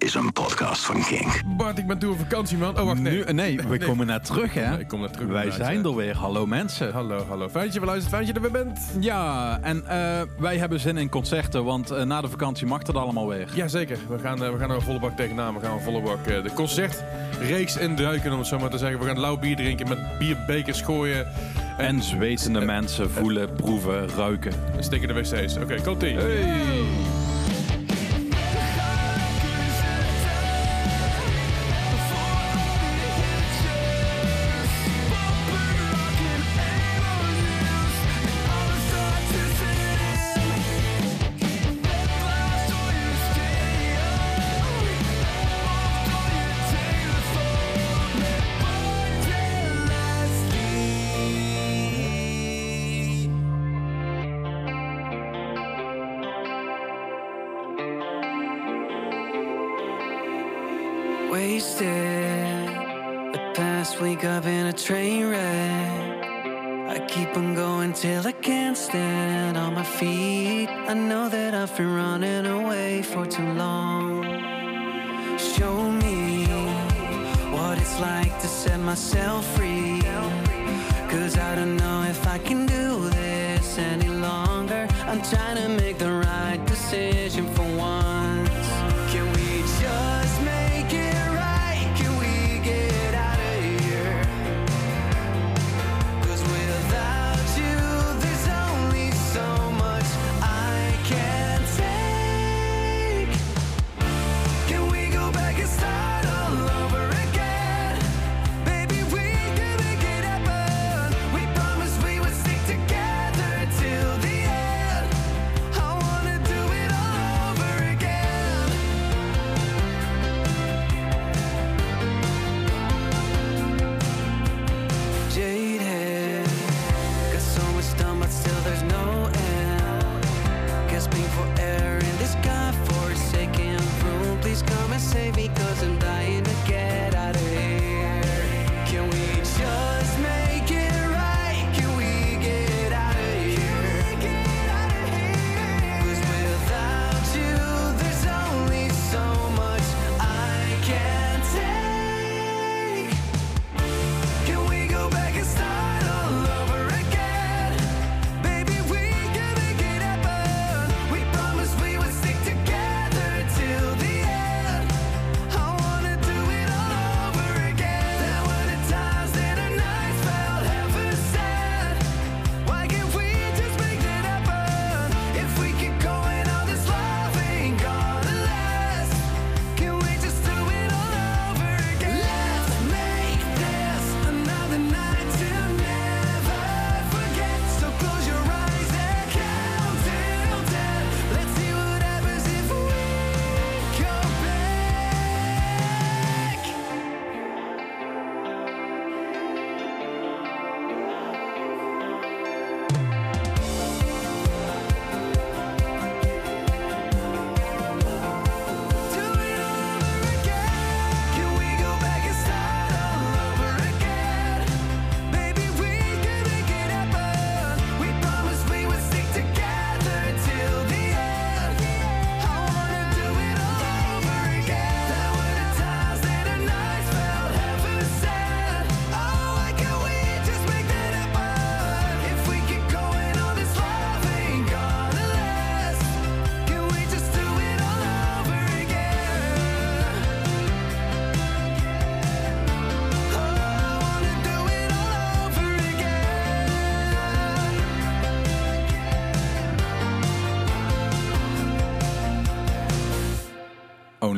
is een podcast van Kink. Bart, ik ben toe op vakantie, man. Oh, wacht, nee. Nu, nee, we Nee. komen net terug, hè? Ik kom net terug, Wij zijn er weer. Hallo mensen. Hallo, hallo. Fijn dat je beluistert, fijn dat je er weer bent. Ja, en eh, wij hebben zin in concerten, want eh, na de vakantie mag het allemaal weer. Jazeker, we gaan, eh, we gaan er een volle bak tegenaan. We gaan een volle bak eh, de concertreeks induiken, om het zo maar te zeggen. We gaan lauw bier drinken, met bierbekers gooien. En zwetende mensen voelen, proeven, ruiken. En steken de wc's. Oké, komt ie. Wasted.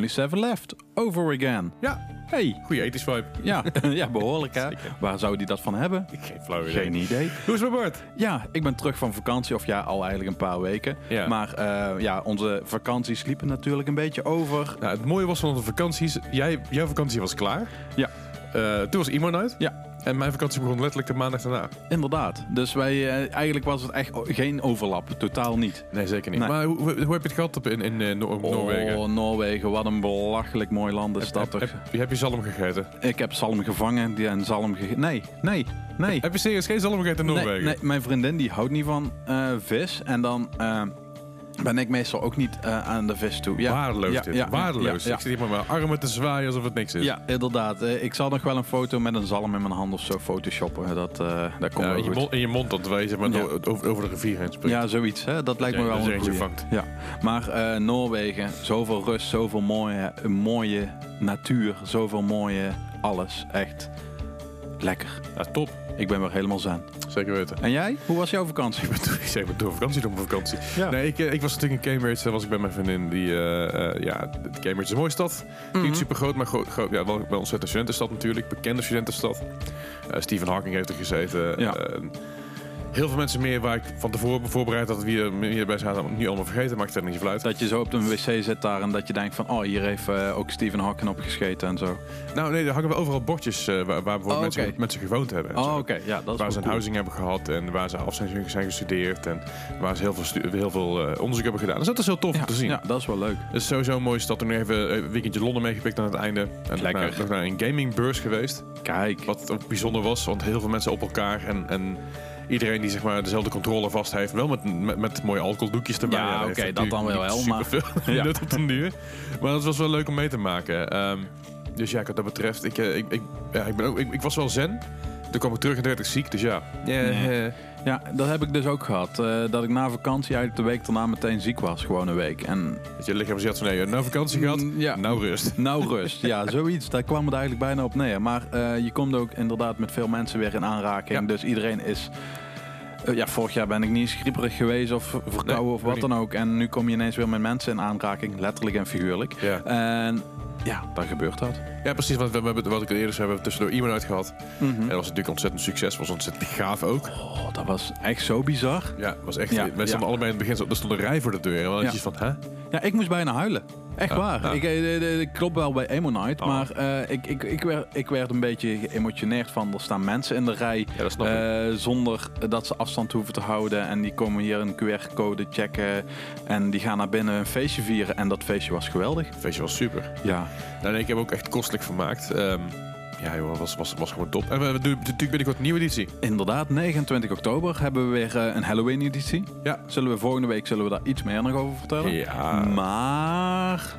Only seven left. Over again. Ja, Hey. goeie ethisch vibe. Ja, ja behoorlijk hè. Waar zou die dat van hebben? Geen flauw idee. Geen idee. Hoe is het met Bart? Ja, ik ben terug van vakantie, of ja, al eigenlijk een paar weken. Ja. Maar eh, ja, onze vakanties liepen natuurlijk een beetje over. Nou, het mooie was van onze vakanties. Jij, jouw vakantie was klaar. Ja, Eh, toen was Emo Night. ja, En mijn vakantie begon letterlijk de maandag daarna. inderdaad. Dus wij, eh, eigenlijk was het echt geen overlap, totaal niet. Nee, zeker niet. Nee. Maar hoe, hoe heb je het gehad op, in, in eh, Noor- Noorwegen? Oh, Noorwegen, wat een belachelijk mooi land is dat heb, toch. heb, heb je zalm gegeten? Ik heb zalm gevangen die en zalm gegeten. Nee, nee, nee. Heb je serieus geen zalm gegeten in Nee, Noorwegen? nee, mijn vriendin die houdt niet van eh, vis. En dan, eh, ben ik meestal ook niet eh, aan de vis toe. Ja. Waardeloos ja, dit. ja, Waardeloos. Ik zit hier met mijn armen te zwaaien alsof het niks is. Ja, inderdaad. Eh, ik zal nog wel een foto met een zalm in mijn hand of zo photoshoppen. Dat, eh dat komt Ja, wel in, je mond, in je mond dat wij zeg maar over, over de rivier heen springen. Ja, zoiets. Hè? Dat lijkt me wel dat een goeie. vangt. Ja. Maar Noorwegen, zoveel rust, zoveel mooie, mooie natuur, zoveel mooie alles. Echt lekker. Ja, top. Ik ben weer helemaal zen. Zeker weten. En jij? Hoe was jouw vakantie? Ik zeg maar door vakantie, door mijn vakantie. Ja. Nee, ik, eh, ik was natuurlijk in Cambridge. Daar was ik bij mijn vriendin. Die, eh, eh, ja, Cambridge is een mooie stad. Mhm. Niet super groot, maar groot, groot, ja, wel, wel een ontzettend studentenstad natuurlijk. Bekende studentenstad. Eh, Stephen Hawking heeft er gezeten. Ja. Heel veel mensen meer waar ik van tevoren voorbereid had. Wie er hierbij zaten, niet allemaal vergeten. Maakt er niet zoveel uit. Dat je zo op een wc zit daar en dat je denkt van... oh, hier heeft eh, ook Stephen Hawking op gescheten en zo. Nou nee, er hangen wel overal bordjes eh, waar, waar bijvoorbeeld Oh, mensen, oké. mensen gewoond hebben. en Oh, oké. Ja, dat is waar ze een cool. housing hebben gehad en waar ze af zijn, zijn gestudeerd en waar ze heel veel, heel veel eh, onderzoek hebben gedaan. Dus dat is heel tof Ja, om te zien. ja, dat is wel leuk. Het is sowieso een mooie stad. Toen even een weekendje Londen meegepikt aan het einde. En nog Lekker. naar, nog naar een gamingbeurs geweest. Kijk. Wat ook bijzonder was, want heel veel mensen op elkaar. En, en iedereen die zeg maar dezelfde controle vast heeft. Wel met, met, met mooie alcoholdoekjes erbij. Ja, dat oké, dat dan wel wel, maar- superveel Ja. nut op den duur. Maar het was wel leuk om mee te maken. Ehm, dus ja, wat dat betreft. Ik, eh, ik, ik, ja, ik, ben ook, ik, ik was wel zen. Toen kwam ik terug en toen werd ik ziek. Dus ja. Nee. eh, Ja, dat heb ik dus ook gehad. eh, dat ik na vakantie eigenlijk de week daarna meteen ziek was. Gewoon een week. En dat je lichaam zegt van nee, nou vakantie gehad. Mm, ja. Nou rust. nou rust. Ja, zoiets. Daar kwam het eigenlijk bijna op neer. Maar eh, je komt ook inderdaad met veel mensen weer in aanraking. Ja. Dus iedereen is... eh, ja, vorig jaar ben ik niet eens grieperig geweest of verkouden Nee, of wat dan ook. En nu kom je ineens weer met mensen in aanraking. Letterlijk en figuurlijk. Ja. En ja, dan gebeurt dat. ja, precies. Want we hebben, wat ik al eerder zei, we hebben tussendoor iemand uit gehad. Mhm. En dat was natuurlijk ontzettend succes. was ontzettend gaaf ook. Oh, dat was echt zo bizar. Ja, was echt. Ja, mensen ja. stonden allebei in het begin. Er stond een rij voor de deur. En dan je van, hè? Ja, ik moest bijna huilen. Echt waar. ja. Ik, eh, eh, ik klop wel bij Emo Night, Oh. maar eh, ik, ik, ik, werd, ik werd een beetje geëmotioneerd van... er staan mensen in de rij Ja, dat snap ik. eh, zonder dat ze afstand hoeven te houden. En die komen hier een QR-code checken en die gaan naar binnen een feestje vieren. En dat feestje was geweldig. Feestje was super. Ja, Nou, nee, ik heb ook echt kostelijk vermaakt. Ehm, ja, joh, was, was, was gewoon top. En we, doen natuurlijk binnenkort een nieuwe editie. inderdaad. 29 oktober hebben we weer eh, een Halloween-editie. Ja. Zullen we volgende week zullen we daar iets meer nog over vertellen? Ja, Maar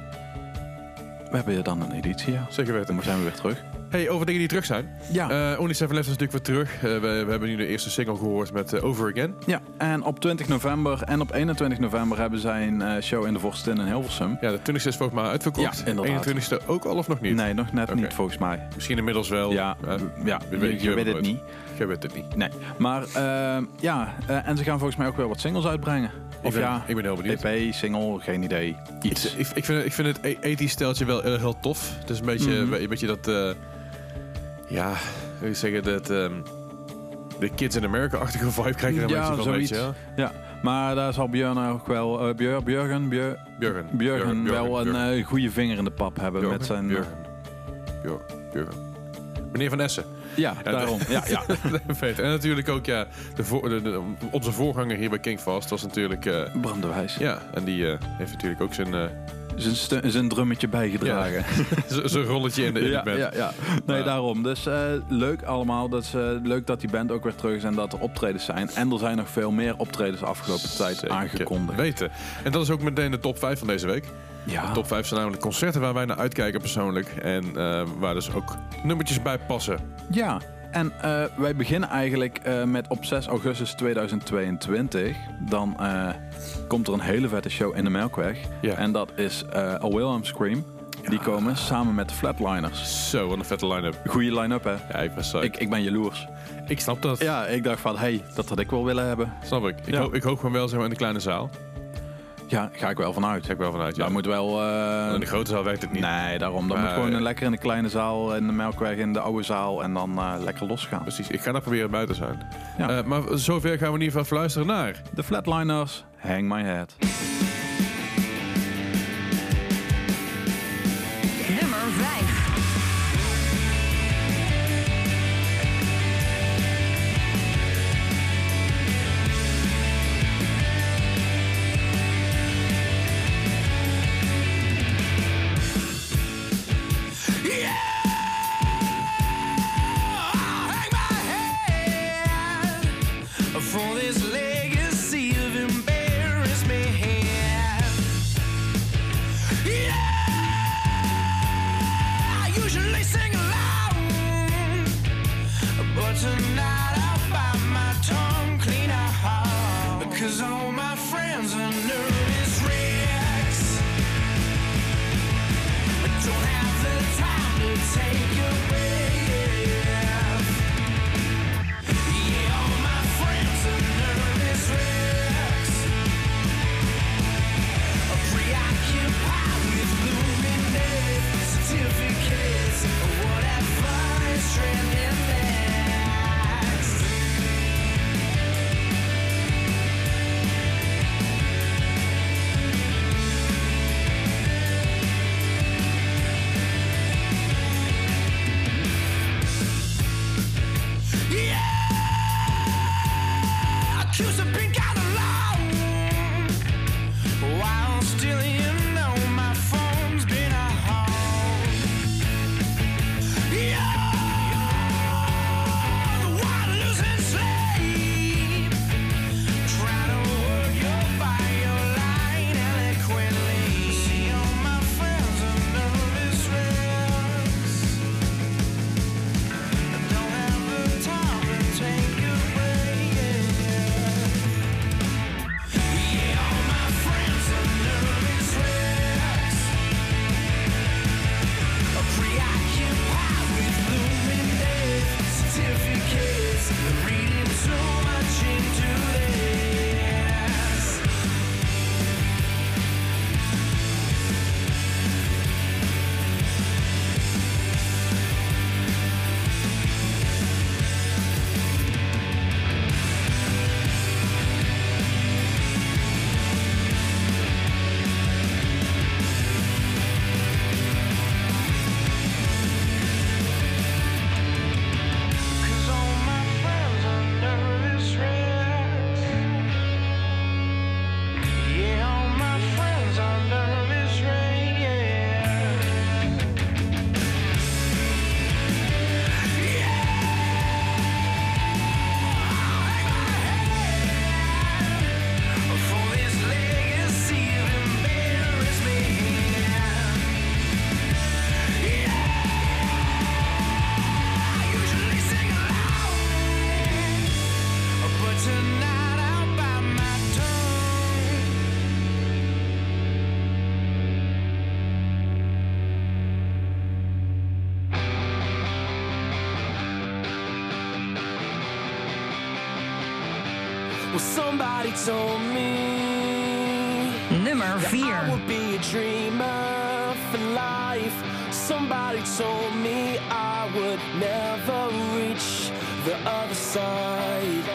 we hebben dan een editie, ja. zeker weten. Dan zijn we weer terug. Hey, over dingen die terug zijn. Ja. Eh Only Seven Left is natuurlijk weer terug. Eh, we, we hebben nu de eerste single gehoord met eh, Over Again. Ja, en op 20 november en op 21 november hebben zij een show in de Vorstin in Hilversum. Ja, de 20e is volgens mij uitverkocht. Ja, inderdaad. 21e ook al of nog niet? Nee, nog net niet volgens mij. Misschien inmiddels wel. Ja, ja we- je, we- je we- weet we- het niet. Je weet het niet. Nee, maar eh, ja, en ze gaan volgens mij ook wel wat singles uitbrengen. Ik Of ben, ja, ik ben heel benieuwd. EP, single, geen idee. Iets. Ik, ik, vind, ik vind het e- ethisch steltje wel heel, heel tof. Het is een beetje, Mhm. een beetje dat... eh, ja, ik zeggen, dat... ehm, de Kids in America-achtige vibe krijg je een Ja, beetje van, zoiets. weet je wel. Ja, maar daar zal Björn ook wel, eh Björ, Björgen, Björ, Björgen. Björgen wel een eh, goede vinger in de pap hebben Björgen, met zijn... Björgen. Björgen. Björgen. Meneer Van Essen. Ja, Ja, daarom. Ja, ja. Vet. En natuurlijk ook, ja, de voor- de- de- onze voorganger hier bij Kingfast was natuurlijk... eh, Bram de Wijs. ja, en die eh, heeft natuurlijk ook zijn, eh, Zijn, drummetje bijgedragen. z- zijn rolletje in de, in ja, band. ja, ja. Nee, Ja. daarom. Dus eh, leuk allemaal. Dus, eh, leuk dat die band ook weer terug is en dat er optredens zijn. En er zijn nog veel meer optredens de afgelopen tijd Zeker aangekondigd. Weten. En dat is ook meteen de top 5 van deze week. Ja, De top 5 zijn namelijk concerten waar wij naar uitkijken persoonlijk. En eh, waar dus ook nummertjes bij passen. ja. En eh, wij beginnen eigenlijk eh, met op 6 augustus 2022. Dan eh, komt er een hele vette show in de Melkweg. Ja. En dat is A Wilhelm Scream. Die komen samen met de Flatliners. Zo, wat een vette line-up. Goeie line-up, hè? Ja, ik ben. Ik, ik ben jaloers. Ik snap dat. Ja, ik dacht van, hey, dat had ik wel willen hebben. Snap ik. Ik, Ja. hoop, ik hoop gewoon wel zeg maar, in de kleine zaal. Ja, ga ik wel vanuit. Ga ik wel vanuit. Ja. Daar moet wel... eh, In de grote zaal werkt het niet. Nee, daarom. Dan Maar, moet gewoon een lekker in de kleine zaal, in de Melkweg, in de oude zaal en dan eh, lekker losgaan. Precies. Ik ga daar proberen bij te zijn. Ja. Eh, maar zover gaan we in ieder geval luisteren naar... De Flatliners, Hang My Head. Well, somebody told me Nimmer fear. I would be a dreamer for life. Somebody told me I would never reach the other side.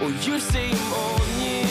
Well, you seem on you.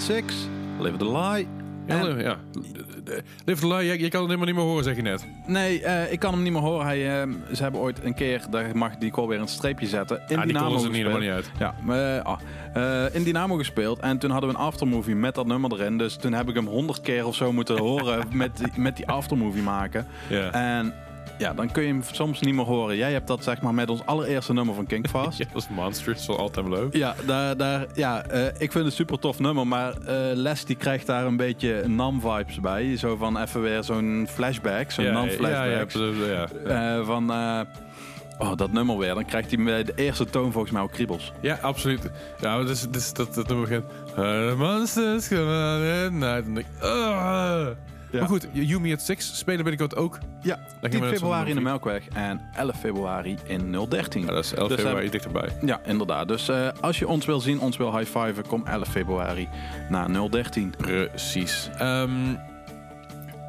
Six, Live the Lie. Ja, En- ja. Live the Lie, je, je kan het helemaal niet meer horen, zeg je net. Nee, eh, ik kan hem niet meer horen. Hij, eh, ze hebben ooit een keer, daar mag die call weer een streepje zetten. In Ah, die Dynamo konden ze niet gespeeld. helemaal niet uit. Ja, eh, ah, in Dynamo gespeeld. En toen hadden we een aftermovie met dat nummer erin. Dus toen heb ik hem honderd keer of zo moeten horen met, die- met die aftermovie maken. Ja. En ja, dan kun je hem soms niet meer horen. Jij hebt dat zeg maar met ons allereerste nummer van Kingfast. Ja, dat is Monster, dat is wel altijd leuk. Ja, daar, daar, ja eh, ik vind het een super tof nummer, maar eh, Les die krijgt daar een beetje NAM-vibes bij. Zo van even weer zo'n flashback, zo'n ja, ja, NAM-flashback. ja, ja. Eh, van, oh, dat nummer weer. Dan krijgt hij bij de eerste toon volgens mij ook kriebels. Ja, absoluut. Ja, maar dat is, dat, nummer begint. "Uh, monsters come on at night. En dan denk ik. Ja. Maar goed, Yumi at Six spelen binnenkort ook. Ja, gaan 10 we net februari in de Melkweg en 11 februari in 013. Ja, dat is 11 Dus, februari eh, dichterbij. Ja, inderdaad. Dus eh, als je ons wil zien, ons wil high-fiven, kom 11 februari naar 013. Precies. Ehm,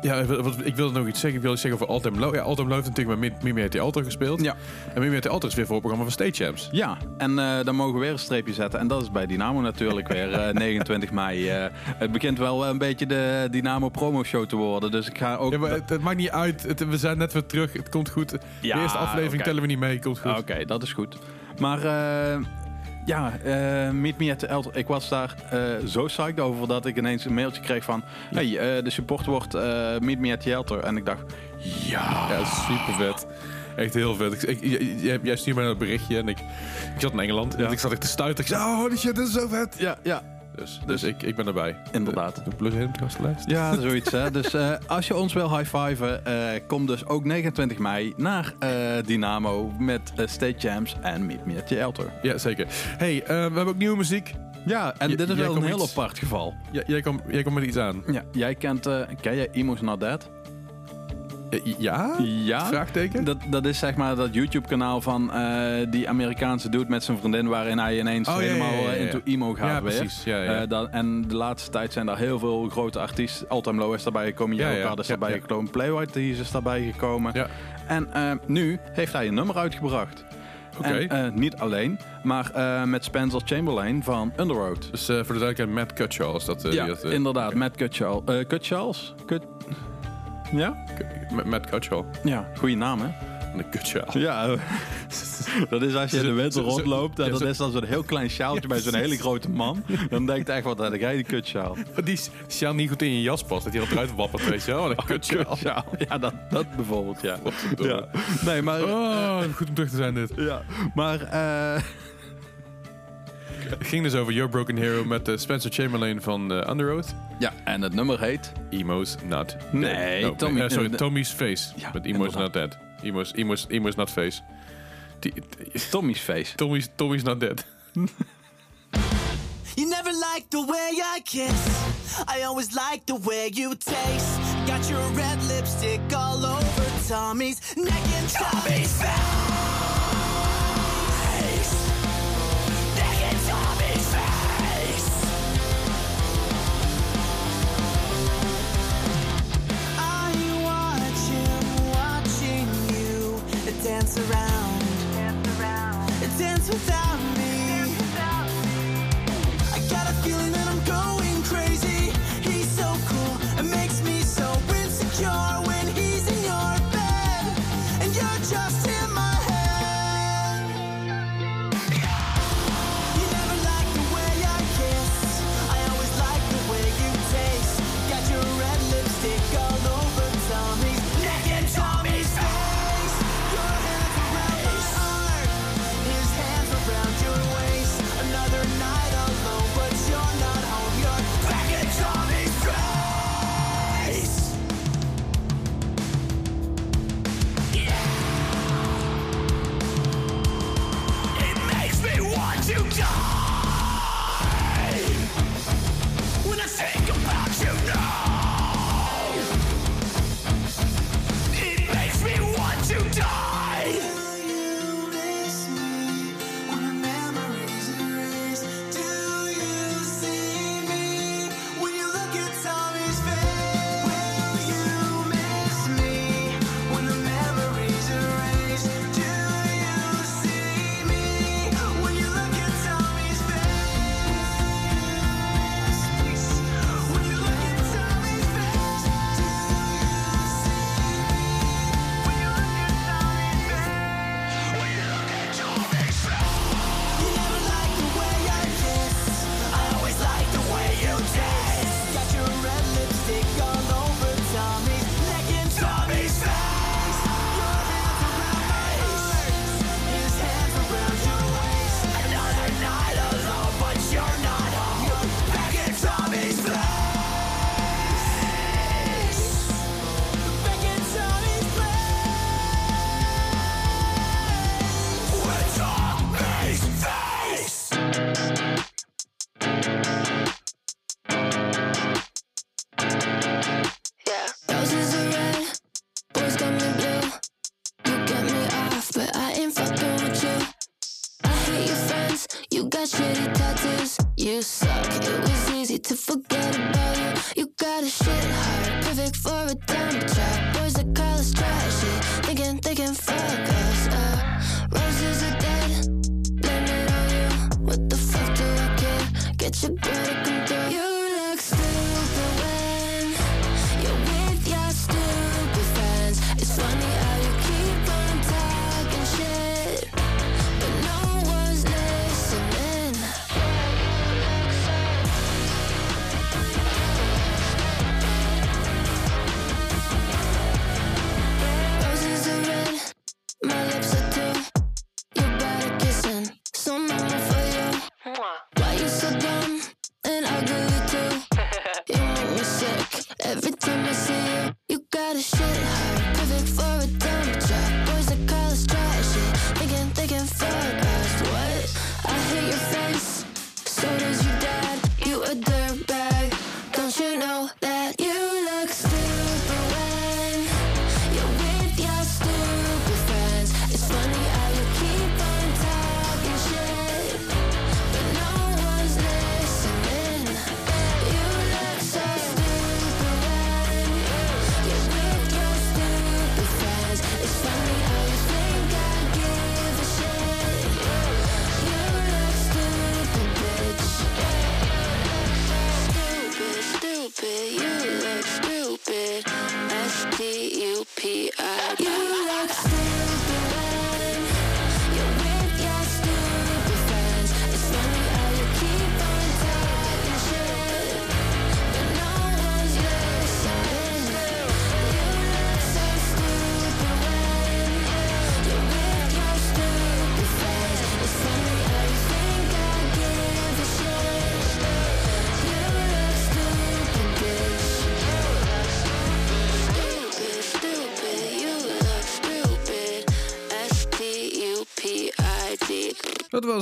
ja, wat, ik wilde nog iets zeggen. Ik wilde zeggen over Altem Low. Ja, Altem Low heeft natuurlijk met Mimi uit die Alter gespeeld. Ja. En Mimi uit die Alter is weer voor het programma van Stage Champs. Ja, en eh, dan mogen we weer een streepje zetten. En dat is bij Dynamo natuurlijk weer eh, 29 mei. Eh, het begint wel een beetje de Dynamo promo show te worden. Dus ik ga ook... Ja, maar het, het maakt niet uit. Het- we zijn net weer terug. Het komt goed. Ja, de eerste aflevering tellen we niet mee. Komt goed. Oké, dat is goed. Maar eh, ja, eh Meet Me at the Elder. Ik was daar eh, zo psyched over dat ik ineens een mailtje kreeg van... Hey, eh, de support wordt Meet Me at the Elder. En ik dacht, ja... Ja, super vet. Echt heel vet. Ik, ik, jij- jij, stuurde mij dat berichtje en ik, ik zat in Engeland. Ja. En ik zat echt te stuiten. Ik zei, oh holy shit, dit is zo vet. Ja, ja, Dus, dus ik, ik ben erbij. Inderdaad. De, de Plus Hidden gastenlijst. ja, zoiets hè. Dus eh, als je ons wil high-fiven, eh, kom dus ook 29 mei naar eh, Dynamo met State Jams en Meet Me at the Elder. Ja, zeker. hey, we hebben ook nieuwe muziek. Ja, en J- dit is wel een heel iets- apart geval. Jij komt jij komt met iets aan. Ja, jij kent, ken jij Emo's Not Dead? Eh, Ja? Ja. Vraagteken? Dat, dat is zeg maar dat YouTube-kanaal van eh, die Amerikaanse dude met zijn vriendin, waarin hij ineens Oh, helemaal ja, ja, eh, ja. into emo gaat Ja, weer. precies. Ja, ja. Dat, en de laatste tijd zijn daar heel veel grote artiesten. Altam Low is daarbij gekomen, Jero is daarbij gekomen, Playwhite Tees is daarbij gekomen. Ja. En nu heeft hij een nummer uitgebracht. En niet alleen, maar met Spencer Chamberlain van Underworld. Dus voor de duidelijkheid, Matt Cutshall is dat. ja, die dat, inderdaad. Matt Cutshall. Eh Cutchalls? Cut... Ja? Matt Cutshall. Ja, goede naam hè? De Cutshall. Ja, dat is als je in de winter rondloopt en ja, dat is dan zo'n heel klein sjaaltje bij zo'n hele grote man. Dan denkt hij echt, wat heb jij die kutsjaal? Maar die sjaal niet goed in je jas past. Dat hij al eruit wappert, weet je wel. Een Cutshall. Kutsjaal. Ja, dat, dat bijvoorbeeld, ja. Nee, maar... Oh, goed om terug te zijn dit. Ja, maar... eh, Het ging dus over Your Broken Hero met eh, Spencer Chamberlain van eh Underoath. ja, en het nummer heet... Emo's Not Dead. Nee, Oh, Tommy- eh, sorry, Tommy's Face. Ja, met Emo's. Not Dead. Emo's, emo's, emo's Not Face. Die, die- Tommy's Face. Tommy's, Tommy's Not Dead. You never liked the way I kiss. I always liked the way you taste. Got your red lipstick all over Tommy's neck and Tommy's face. You dance around. Dance without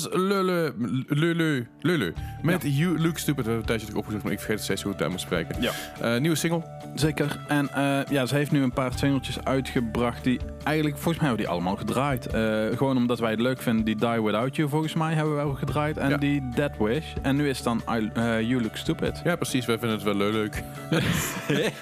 was Lulu, Lulu, Lulu. Met You Look Stupid. We hebben een tijdje opgezocht, maar ik vergeet steeds hoe het daar moet spreken. Ja. Eh, nieuwe single. Zeker. En eh, ja, ze heeft nu een paar singeltjes uitgebracht die eigenlijk, volgens mij hebben we die allemaal gedraaid. Eh, gewoon omdat wij het leuk vinden. Die Die Without You, volgens mij, hebben we wel gedraaid. En Ja. die Dead Wish. En nu is het dan I, eh, You Look Stupid. Ja, precies. Wij vinden het wel leuk.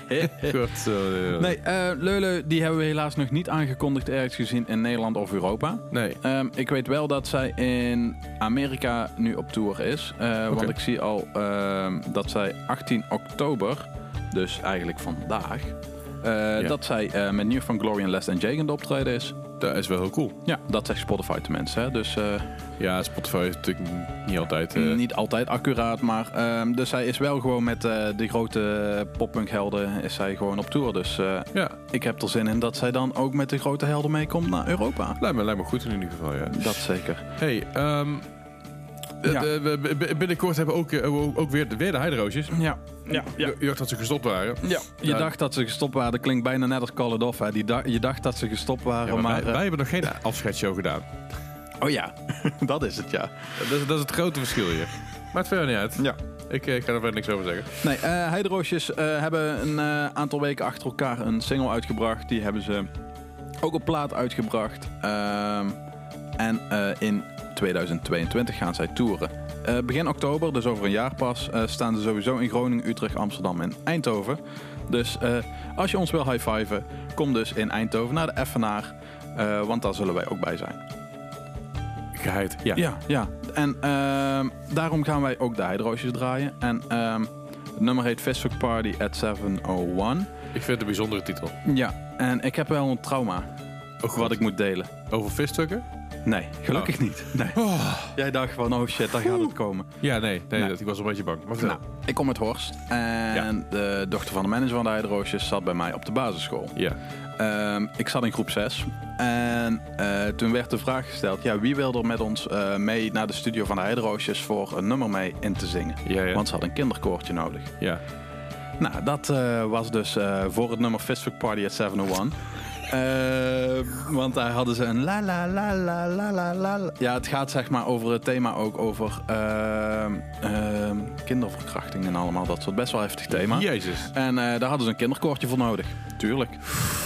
Goed. zo, Nee, Leule, die hebben we helaas nog niet aangekondigd ergens gezien in Nederland of Europa. Nee. Ehm, ik weet wel dat zij in Amerika nu op tour is. Want ik zie al ehm, dat zij 18 oktober, dus eigenlijk vandaag, eh, dat zij eh, met New van Glory en Less Jake aan het optreden is. Dat is wel heel cool. Ja, dat zegt Spotify tenminste. Hè? Dus eh, Ja, Spotify is natuurlijk niet altijd... niet altijd accuraat, maar ehm, dus zij is wel gewoon met de grote poppunkhelden is zij gewoon op tour. Dus Ja, ik heb er zin in dat zij dan ook met de grote helden meekomt naar Europa. lijkt me, lijkt me goed in ieder geval, ja. Dat zeker. Hey, ehm, de- Ja. de- we- b- binnenkort hebben we ook, eh, ook, weer, de, weer de heideroosjes. Ja, ja, ja. Je, dacht dat ze gestopt waren. Ja, je Ja. dacht dat ze gestopt waren. Dat klinkt bijna net als Call It Off. Hè. Die da- je dacht dat ze gestopt waren, Ja, maar maar... wij, eh, wij hebben nog geen afscheidsshow gedaan. Oh ja, dat is het, ja. Dat, is- dat is het grote verschil hier. Maakt verder niet uit. Ja. Ik, eh, ik ga er verder niks over zeggen. Nee, eh Heideroosjes eh, hebben een eh, aantal weken achter elkaar een single uitgebracht. Die hebben ze ook op plaat uitgebracht. Ehm, en eh, in 2022 gaan zij toeren. Eh, begin oktober, dus over een jaar pas, eh, staan ze sowieso in Groningen, Utrecht, Amsterdam en Eindhoven. Dus eh, als je ons wil high-fiven, kom dus in Eindhoven naar de Effenaar. want daar zullen wij ook bij zijn. Geheid. Ja. Ja, ja. En ehm, daarom gaan wij ook de Heideroosjes draaien. En ehm, het nummer heet Facebook Party at 701. Ik vind het een bijzondere titel. Ja, en ik heb wel een trauma Ook wat ik moet delen. Over fiststukken? Nee, gelukkig Oh. niet. Nee. Jij dacht van, oh shit, daar gaat het komen. Ja, nee. nee, Nee. dat- ik was een beetje bang. Maar. Nou, ik kom uit Horst. En de dochter van de manager van de Heideroosjes zat bij mij op de basisschool. Ja. Ehm, ik zat in groep 6. En eh, toen werd de vraag gesteld: ja, wie wil er met ons eh, mee naar de studio van de Heideroosjes voor een nummer mee in te zingen? Ja, ja. Want ze hadden een kinderkoortje nodig. Ja. Nou, dat eh, was dus voor het nummer Fistfuck Party at 701. Eh, want daar hadden ze een la la la la la la. Ja, het gaat zeg maar over het thema ook over ehm, ehm, kinderverkrachting en allemaal dat soort best wel heftig thema. Jezus. En eh, daar hadden ze een kinderkoortje voor nodig. Tuurlijk.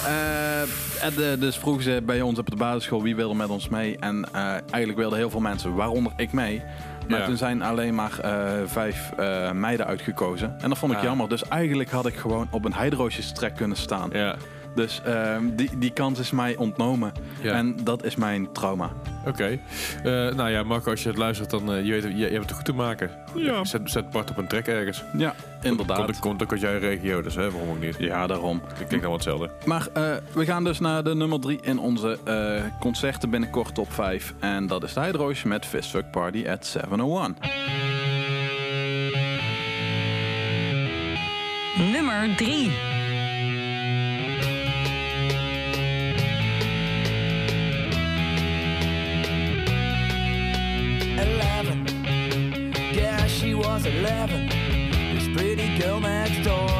Eh, en, eh, dus vroegen ze bij ons op de basisschool wie wilde met ons mee. En eh, eigenlijk wilden heel veel mensen, waaronder ik mee. Maar Ja. toen zijn alleen maar eh, vijf eh, meiden uitgekozen. En dat vond ik jammer. Dus eigenlijk had ik gewoon op een heidroosjestrek kunnen staan. Ja, Dus ehm, die, die kans is mij ontnomen. Ja. En dat is mijn trauma. oké. Eh, nou ja, Marco, als je het luistert, dan eh, je, weet, je, je hebt het goed te maken. Ja. Zet, zet Bart op een trek ergens. Ja, inderdaad. Komt, komt ook uit jouw regio, dus hè, waarom ook niet? Ja, daarom. Dat klinkt allemaal hetzelfde. Maar eh, we gaan dus naar de nummer 3 in onze eh, concerten binnenkort top 5. En dat is de Heidroosje met Fistfuck Party at 701. Nummer 3. 11. This pretty girl next door.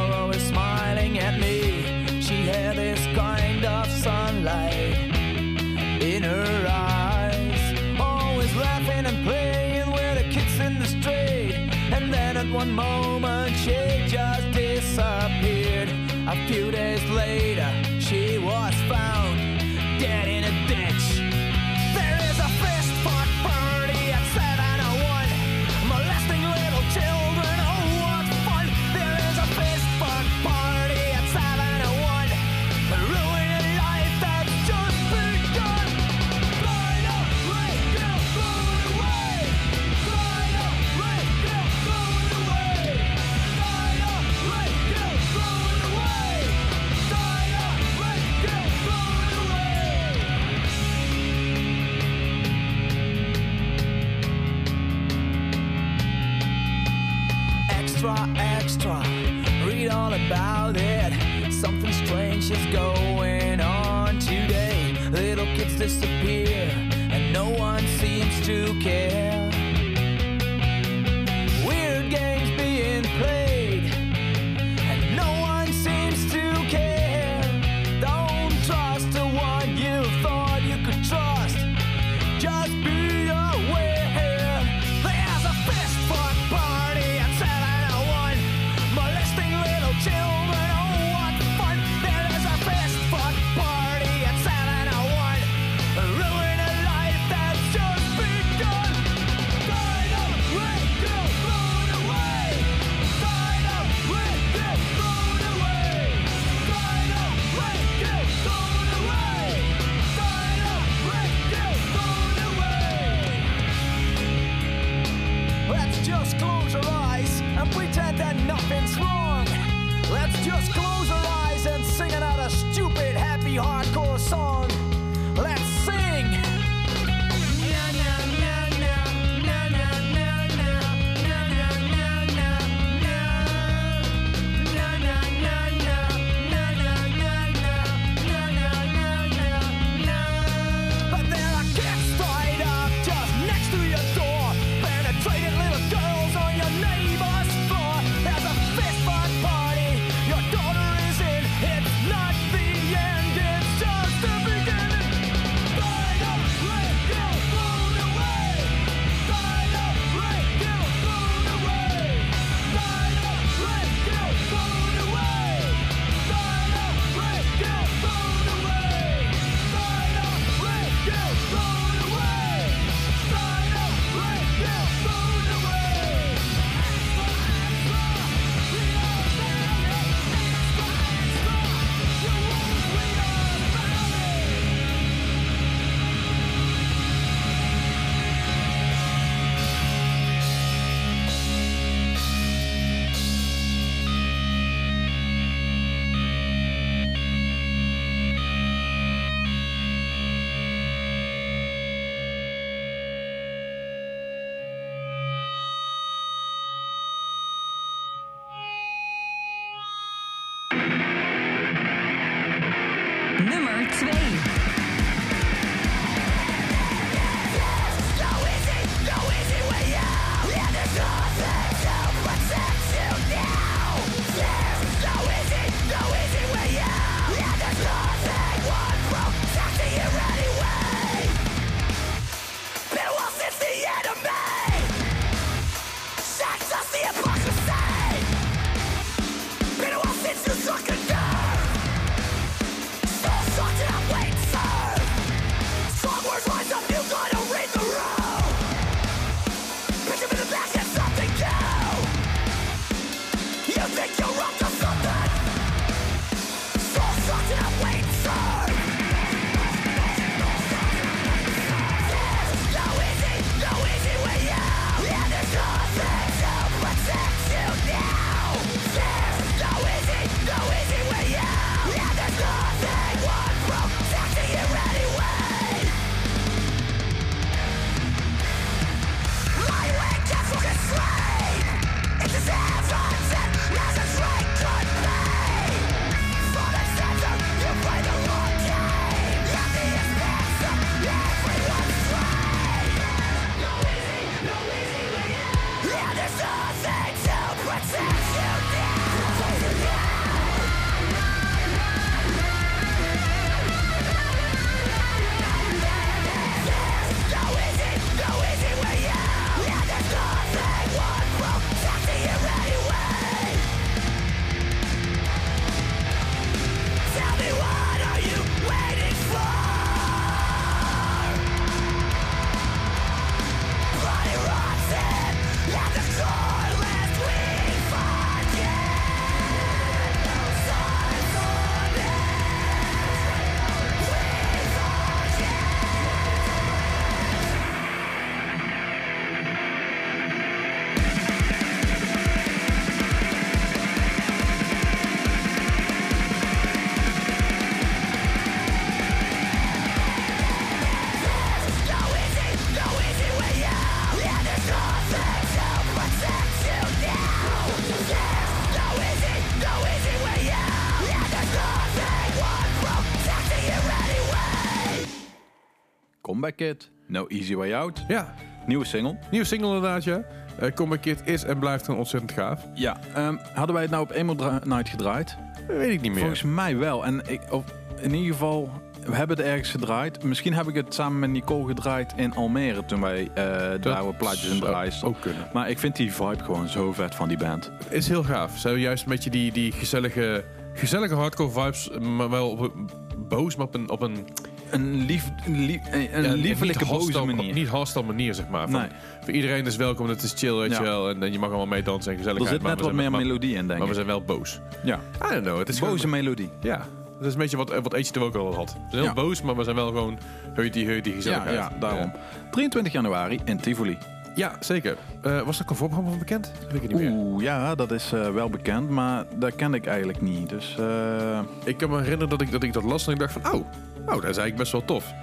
Kid, No Easy Way Out. Ja, Nieuwe single. nieuwe single inderdaad, ja. Eh Comeback Kid is en blijft gewoon ontzettend gaaf. Ja. ehm, hadden wij het nou op Emo Night gedraaid? Weet ik niet meer. Volgens mij wel. En ik, of in ieder geval, we hebben het ergens gedraaid. Misschien heb ik het samen met Nicole gedraaid in Almere toen wij eh daar we plaatjes in draaien. ook kunnen. Maar ik vind die vibe gewoon zo vet van die band. is heel gaaf. Zo juist met je die, die gezellige, gezellige hardcore vibes, maar wel op een- boos, maar op een, op een, Een, lief, een, lief- een ja, liefelijke boze manier. Niet hostile manier, zeg maar. Van, Nee. Voor iedereen is welkom, het is chill, weet je wel. En, en je mag allemaal mee dansen en er gezelligheid. zit maar net wat meer melodie in, denk Maar we ik. zijn wel boos. Ja, I don't know. Het is boze gewoon, melodie. Ja. Het is een beetje wat, wat Eetje er ook al had. We zijn heel boos, maar we zijn wel gewoon heutie, heutie, gezelligheid. ja, daarom. 23 januari in Tivoli. Ja, zeker. Eh, was er een voorprogramma van bekend? Dat weet ik niet meer. Oeh, ja, dat is eh, wel bekend, maar dat kende ik eigenlijk niet. Dus eh, Ik kan me herinneren dat ik dat, ik dat las en ik dacht van, oh, oh, dat is eigenlijk best wel tof.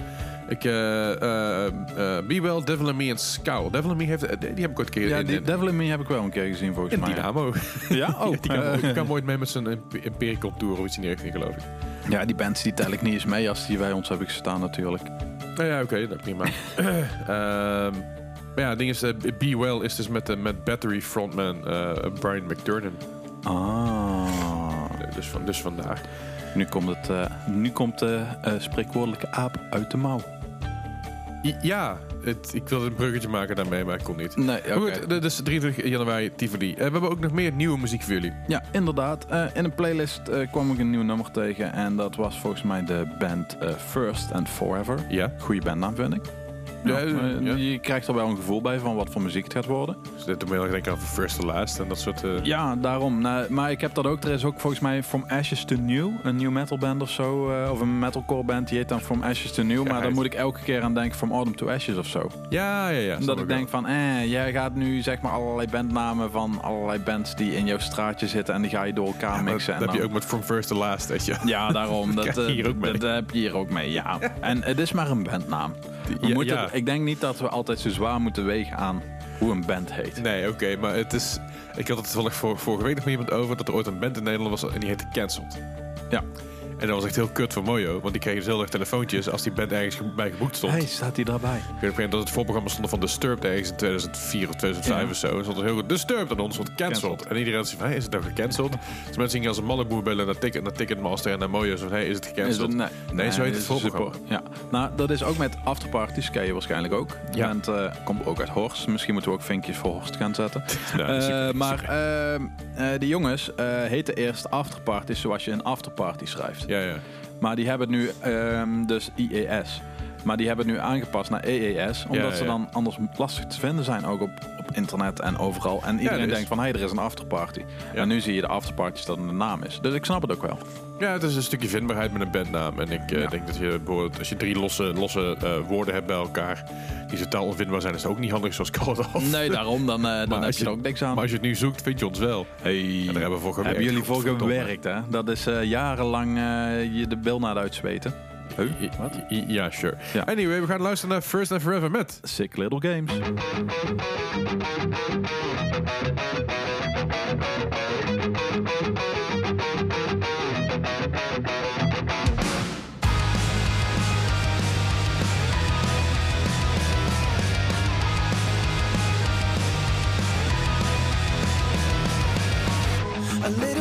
Ik, eh eh eh, Be Well, Devil in Me en Scowl. Devil in Me heeft, eh, die heb ik ooit een keer ja, in, die Devil in Me heb ik wel een keer gezien volgens in mij. Dynamo. Ja, oh. die kan, die kan ooit mee met zijn Impericum Tour of iets in die richting, geloof ik. ja, die bands die tel ik niet eens mee als die bij ons hebben gestaan natuurlijk. Nou ja, oké, dat prima. Ehm, maar ja, het ding is, Be Well is dus met, met Battery frontman Brian McDernan. Ah. Dus, van, dus vandaar. Nu komt, het, eh, nu komt de eh, spreekwoordelijke aap uit de mouw. I- ja, het, ik wilde een bruggetje maken daarmee, maar ik kon niet. Nee, Maar Goed, d- dus 23 januari Tivoli. Eh, we hebben ook nog meer nieuwe muziek voor jullie. Ja, inderdaad. In een playlist kwam ik een nieuw nummer tegen. En dat was volgens mij de band First and Forever. Ja. Goeie bandnaam, vind ik. Ja. Je krijgt er wel een gevoel bij van wat voor muziek het gaat worden. Dus dit me heel erg denken aan First to Last en dat soort... eh, Ja, daarom. Nou, maar ik heb dat ook. Er is ook volgens mij From Ashes to New. Een new metal band of zo. eh, of een metalcore band. Die heet dan From Ashes to New. maar dan moet ik elke keer aan denken From Autumn to Ashes of zo. ja, ja. ja dat ik wel. denk van, eh, jij gaat nu zeg maar allerlei bandnamen van allerlei bands die in jouw straatje zitten. En die ga je door elkaar mixen. dat en heb je ook met From First to Last, weet je. Ja, daarom. Dat, je eh, dat heb je hier ook mee, ja. En het is maar een bandnaam. We Ja, moeten, ja. Ik denk niet dat we altijd zo zwaar moeten wegen aan hoe een band heet. Nee, oké, maar het is... Ik had het toevallig vor, vorige week nog met iemand over... dat er ooit een band in Nederland was en die heette Cancelled. Ja. En dat was echt heel kut voor Mojo, want die kregen dus heel erg telefoontjes als die band ergens ge- bij geboekt stond. Hey, staat hij daarbij? Ik weet op een gegeven moment dat het voorprogramma stond van Disturbed ergens in 2004 of 2005 Ja. of zo. En stond er heel goed Disturbed aan ons, want cancelled. En iedereen zei van, hey, is het nou gecanceld? dus mensen gingen als een mannenboer bellen naar, ticket, naar Ticketmaster en naar Mojo. Zo van, hey, is het gecanceld? het- nee, zo heet het voorprogramma. super. Ja. Nou, dat is ook met afterparties, ken je waarschijnlijk ook. Die Ja. band eh, komt ook uit Horst. Misschien moeten we ook vinkjes voor Horst gaan zetten. Ja, Eh, super, maar super. ehm, eh, die jongens eh heten eerst afterparties zoals je een afterparty schrijft. Ja, ja. Maar die hebben nu ehm, dus IES. Maar die hebben het nu aangepast naar EES. Omdat Ja, ze dan anders lastig te vinden zijn. Ook op, op internet en overal. En iedereen denkt van, hé, hey, er is een afterparty. Ja. En nu zie je de afterparties dat het een naam is. Dus ik snap het ook wel. ja, het is een stukje vindbaarheid met een bandnaam. En ik eh, denk dat je als je drie losse, losse eh, woorden hebt bij elkaar... die totaal onvindbaar zijn, is het ook niet handig zoals Call. Nee, daarom. Dan, eh, dan heb je er ook niks aan. Maar als je het nu zoekt, vind je ons wel. Hey, En daar hebben we voor gewerkt. hebben jullie voor gewerkt, hè? Dat is jarenlang je de bil naar uitzweten. Wat? I- Ja, sure. Ja. Anyway, we gaan luisteren naar First and Forever met... Sick Little Games. A little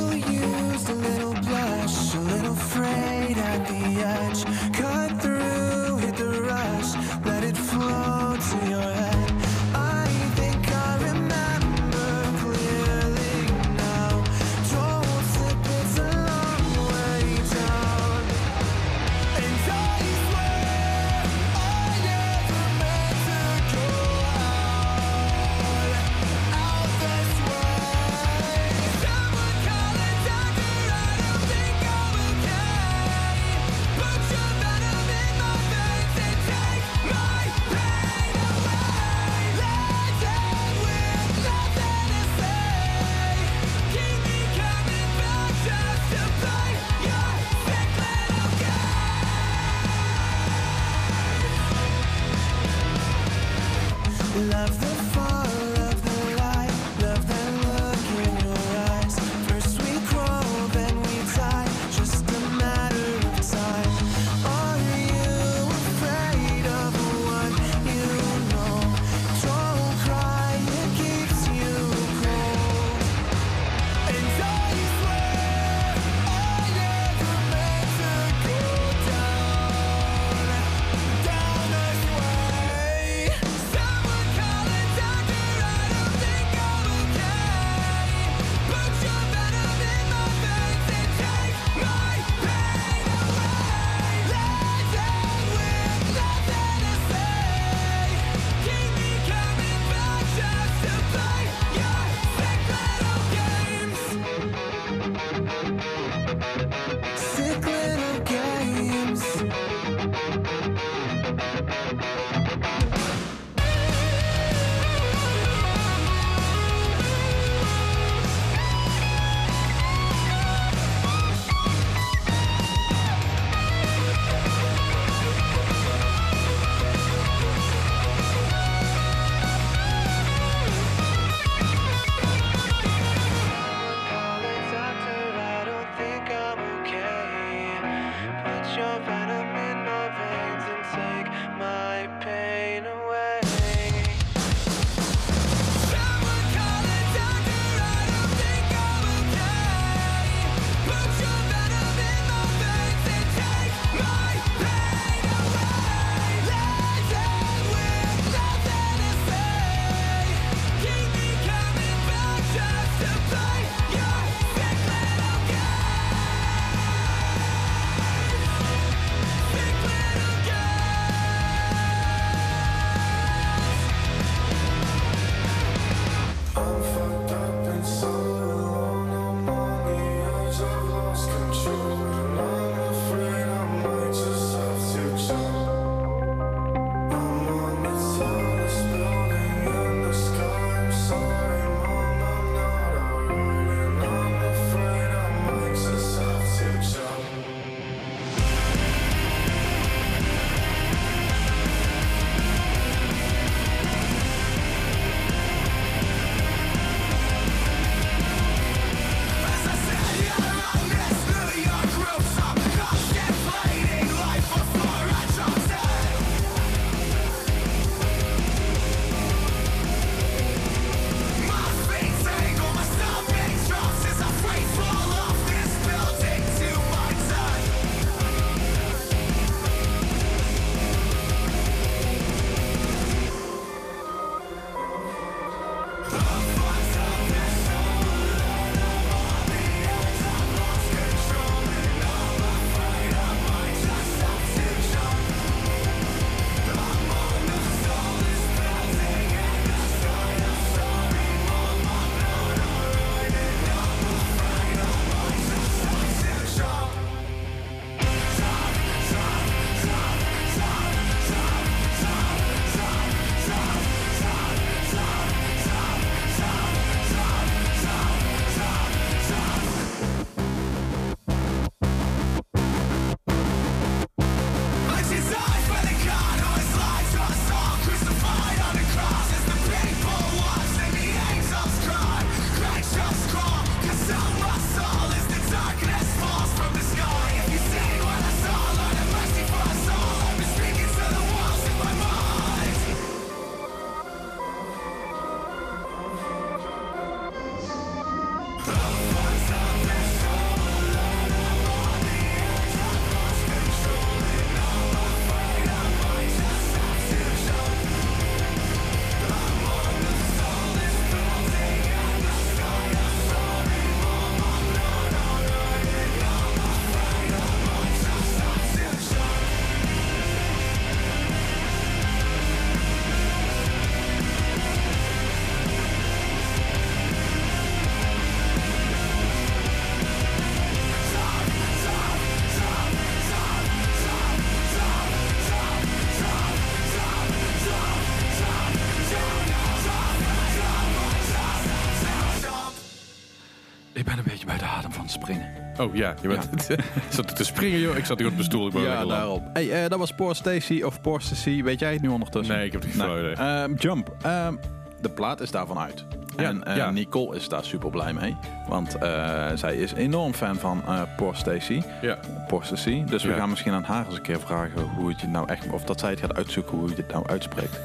Oh ja, je bent zat te springen joh. Ik zat hier op de stoel. Ik ben Ja, daarop. Hey, eh, dat was Poor Stacy of Poor Stacy. Weet jij het nu ondertussen? Nee, ik heb het niet idee. Ehm, Jump. Ehm, de plaat is daarvan uit. Ja, en eh, ja. Nicole is daar super blij mee. Want eh, zij is enorm fan van eh Poor Stacy. Ja. Dus we Ja. gaan misschien aan haar eens een keer vragen hoe het je nou echt... Of dat zij het gaat uitzoeken hoe je het nou uitspreekt.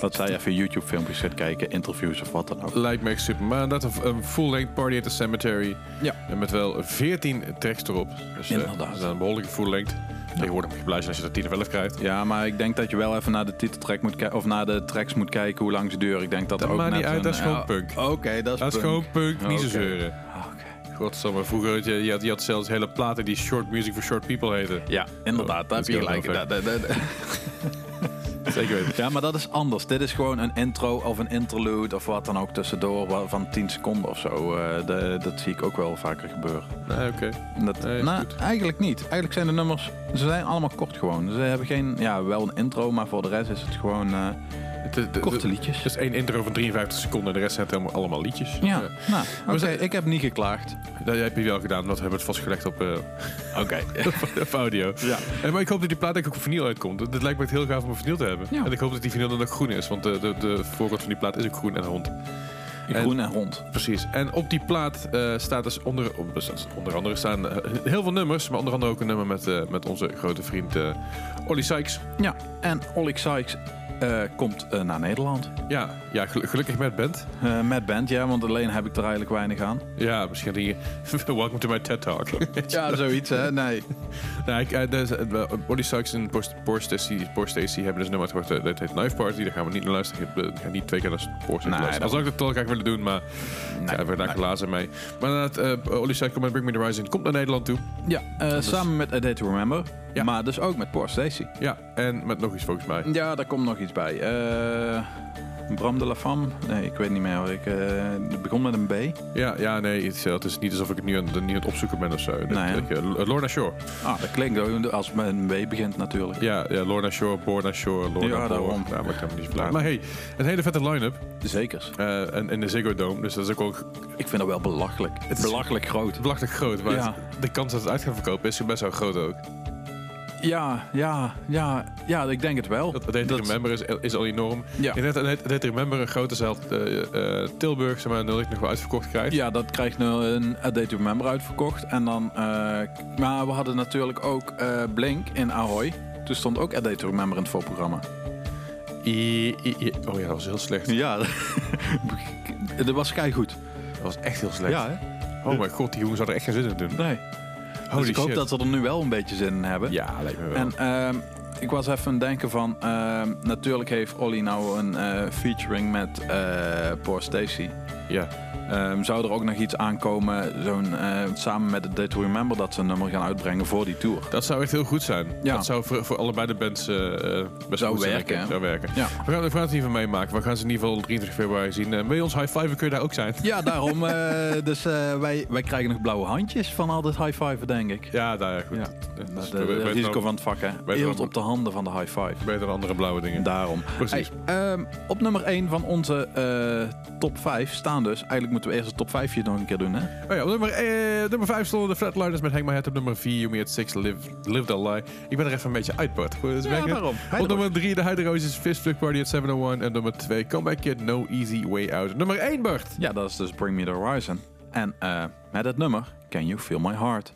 Dat zij even YouTube filmpjes gaat kijken, interviews of wat dan ook. Lijkt me echt super. Maar dat een, full-length Party at the Cemetery. Ja. En met wel 14 tracks erop. Dus eh, Inderdaad. dat is een behoorlijke full-length. Tegenwoordig moet je blij zijn als je er 10 of 11 krijgt. Ja, maar ik denk dat je wel even naar de titeltrack moet kijken. Of naar de tracks moet kijken hoe lang ze duren. Ik denk dat, Dat ook maakt net niet uit, een- dat is gewoon ja, punk. Oké, dat is Dat is punk. gewoon punk, niet zo zeuren. Godsamme, vroeger had je, je, had, je had zelfs hele platen die short music for short people heten. Ja, inderdaad, daar heb dat je is gelijk. Zeker weten. Ja, maar dat is anders. Dit is gewoon een intro of een interlude of wat dan ook tussendoor van 10 seconden of zo. Eh, de- dat zie ik ook wel vaker gebeuren. Nee, oké. Dat, Nee, nou, goed. eigenlijk niet. Eigenlijk zijn de nummers, ze zijn allemaal kort gewoon. Ze hebben geen, ja, wel een intro, maar voor de rest is het gewoon eh, korte liedjes. Het is één intro van 53 seconden en de rest zijn het helemaal allemaal liedjes. Ja, nou, oké, ze- ik heb niet geklaagd. Dat heb je wel gedaan, hebben we het vastgelegd op, eh, Oké. op audio. Ja. En, maar ik hoop dat die plaat ook op vinyl uitkomt. Het lijkt me echt heel gaaf om een vinyl te hebben. Ja. En ik hoop dat die vinyl dan ook groen is, want de, de, de voorkant van die plaat is ook groen en rond. Groen en rond. Precies. En op die plaat eh, staat dus onder, dus onder andere staan eh, heel veel nummers, maar onder andere ook een nummer met, eh, met onze grote vriend eh Olly Sykes. Ja, en Olik Sykes eh, komt eh, naar Nederland. Ja, ja gel- gelukkig met band. Eh, met band, ja, want alleen heb ik er eigenlijk weinig aan. Ja, misschien die Welcome to my TED Talk. Ja, zoiets, hè? Nee. nou, ik, eh, dus, wel, Olly Sykes en Poor Stacy, Poor Stacy hebben dus een nummer uitgebracht eh, dat heet Knife Party. Daar gaan we niet naar luisteren. Ik ga niet twee keer naar Poor Stacy Nee, luisteren. dat- Al zou ik dat wel graag willen doen, maar Nee, ja, we daar nee. glazen mee. Maar inderdaad, Sykes komt met Bring Me The Horizon komt naar Nederland toe. Ja, eh, samen met A Day To Remember. Ja. Maar dus ook met Poor Stacy. Ja, en met nog iets volgens mij. Ja, daar komt nog iets bij. Eh, Bram de la Femme? Nee, ik weet niet meer. hoor. Ik, eh, het begon met een B. Ja, ja nee, het, is- het is niet alsof ik het nu aan, nu aan het opzoeken ben of zo. Dat- Nee, ik, eh, Lorna Shore. Ah, dat klinkt ook als het met een B begint natuurlijk. Ja, ja Lorna Shore, Borna Shore, Lorna Ja, daarom. Ja, maar ik kan me niet verklaren. Maar hey, een hele vette line-up. Zekers. eh, en in de Ziggo Dome. Dus dat is ook Ik vind dat wel belachelijk. Het is- belachelijk groot. belachelijk groot. Maar Ja. het- de kans dat het uit gaat verkopen is best wel groot ook. Ja, ja, ja, ja, ik denk het wel. Dat, het heet Remember is, is al enorm. Ja. Ik denk dat heet Remember een grote zaal eh, Tilburg, zeg maar, nog wel uitverkocht krijgt. Ja, dat krijgt nu een A Day to Remember uitverkocht. En dan, eh, maar we hadden natuurlijk ook Blink in Ahoy. Toen stond ook A Day to Remember in het voorprogramma. I- I- I- oh ja, dat was heel slecht. Ja, dat was goed. Dat was echt heel slecht. Ja, hè? Oh mijn god, die jongens hadden echt geen zin in doen. Nee. Holy dus ik hoop shit. dat ze er nu wel een beetje zin in hebben. Ja, lijkt me wel. En ehm, ik was even aan het denken van... ehm, natuurlijk heeft Olly nou een eh, featuring met eh Poor Stacy. Ja. Ehm, zou er ook nog iets aankomen, zo'n, eh, samen met The Day to Remember... dat ze een nummer gaan uitbrengen voor die tour? Dat zou echt heel goed zijn. Ja. Dat zou voor, voor allebei de bands eh, eh, best Zou goed werken? Zou werken. Ja. We gaan, we gaan het geval meemaken. We gaan ze in ieder geval 23 februari zien. En wil je ons high five kun je daar ook zijn. Ja, daarom. dus wij, wij krijgen nog blauwe handjes van al dit high five, denk ik. Ja, daar goed. Ja. Dat is Dat is beter het risico van het vak, hè. Eelt op de handen van de high five. Beter dan andere blauwe dingen. Daarom. Precies. Hey, ehm, op nummer 1 van onze top 5 staan dus. Eigenlijk moeten we eerst de top 5 nog een keer doen, hè? Oh ja, op nummer, eh, nummer 5 stonden de Flatliners met Hang My Head. Op nummer 4 You Me At 6 Live, Live That Lie. Ik ben er even een beetje uit, Bart. Goed, dat is werken. daarom. Op nummer 3 de Hydro Roses Fist Flip Party at 701. En nummer 2 Comeback Kid No Easy Way Out. Nummer 1, Bart. Ja, dat is dus Bring Me The Horizon. En eh, met het nummer Can You Feel My Heart.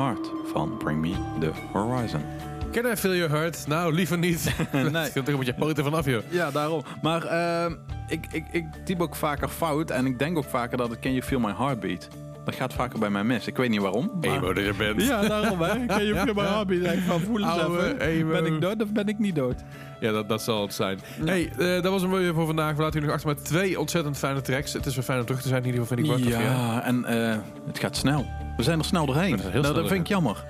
Heart van Bring Me The Horizon. Can I feel your heart? Nou, liever niet. nee. Ik er met je poten vanaf, joh. Ja, daarom. Maar ehm, ik, ik, ik typ ook vaker fout en ik denk ook vaker dat het Can You Feel My Heartbeat. Dat gaat vaker bij mij mis. Ik weet niet waarom. maar- Emo dat je bent. Ja, daarom hè. Can You Feel My Heartbeat. Denk ik van, voel eens Oude even. emo. Ben ik dood of ben ik niet dood? Ja, dat, dat zal het zijn. Hey, eh, dat was hem weer voor vandaag. We laten jullie nog achter met twee ontzettend fijne tracks. Het is weer fijn om terug te zijn. In ieder geval vind ik wel. Ja, en eh, het gaat snel. We zijn er snel doorheen. Nou, dat vind ik jammer.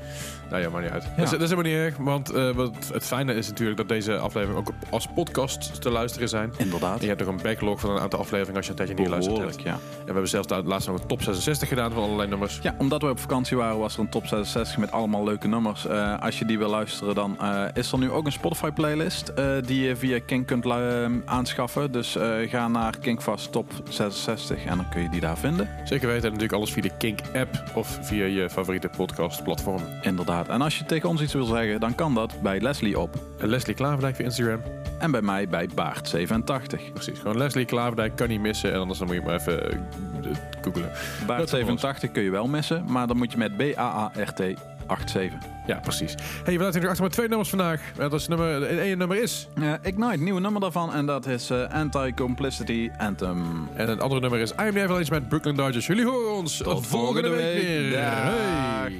Nou ja, maar niet uit. Dat, is, dat is helemaal niet erg. Want eh, wat het fijne is natuurlijk dat deze aflevering ook als podcast te luisteren zijn. Inderdaad. En je hebt nog een backlog van een aantal afleveringen als je een tijdje niet geluisterd hebt. Behoorlijk, ja. En we hebben zelfs daar laatst nog een top 66 gedaan van allerlei nummers. Ja, omdat we op vakantie waren, was er een top 66 met allemaal leuke nummers. Eh, als je die wil luisteren, dan eh, is er nu ook een Spotify-playlist eh, die je via Kink kunt lu- aanschaffen. Dus eh, ga naar Kinkfast Top 66 en dan kun je die daar vinden. Zeker weten. En natuurlijk alles via de Kink-app of via je favoriete podcast-platform. Inderdaad. En als je tegen ons iets wil zeggen, dan kan dat bij Leslie op. Leslie Klaverdijk via Instagram. En bij mij bij Baart87. Precies. Gewoon Leslie Klaverdijk kan niet missen. En anders dan moet je maar even eh, googlen. Baart87 kun je wel missen, maar dan moet je met B-A-A-R-T 87. Ja, precies. Hey, we laten jullie achter met twee nummers vandaag. Dat is nummer, het ene nummer is. Eh, Ignite, nieuwe nummer daarvan. En dat is eh, Anti-Complicity Anthem. En het andere nummer is I Am Never Eens met Brooklyn Dodgers. Jullie horen ons Tot volgende, volgende week week. weer. Dag. Hey.